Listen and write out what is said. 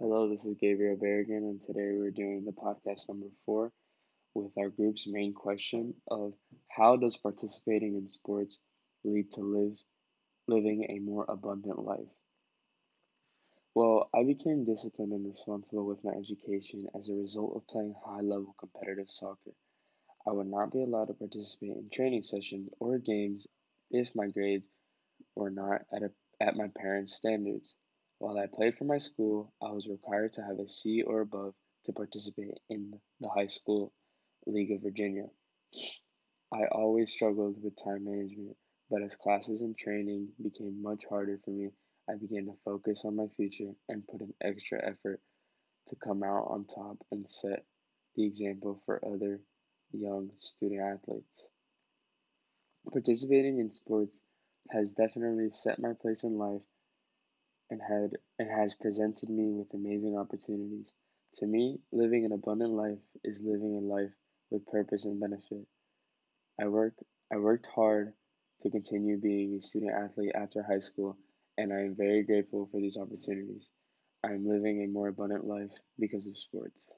Hello, this is Gabriel Berrigan, and today we're doing the podcast number four with our group's main question of how does participating in sports lead to live, living a more abundant life? Well, I became disciplined and responsible with my education as a result of playing high level competitive soccer. I would not be allowed to participate in training sessions or games if my grades were not at, a, at my parents' standards. While I played for my school, I was required to have a C or above to participate in the high school League of Virginia. I always struggled with time management, but as classes and training became much harder for me, I began to focus on my future and put an extra effort to come out on top and set the example for other young student athletes. Participating in sports has definitely set my place in life and had and has presented me with amazing opportunities. To me, living an abundant life is living a life with purpose and benefit. I work I worked hard to continue being a student athlete after high school, and I am very grateful for these opportunities. I am living a more abundant life because of sports.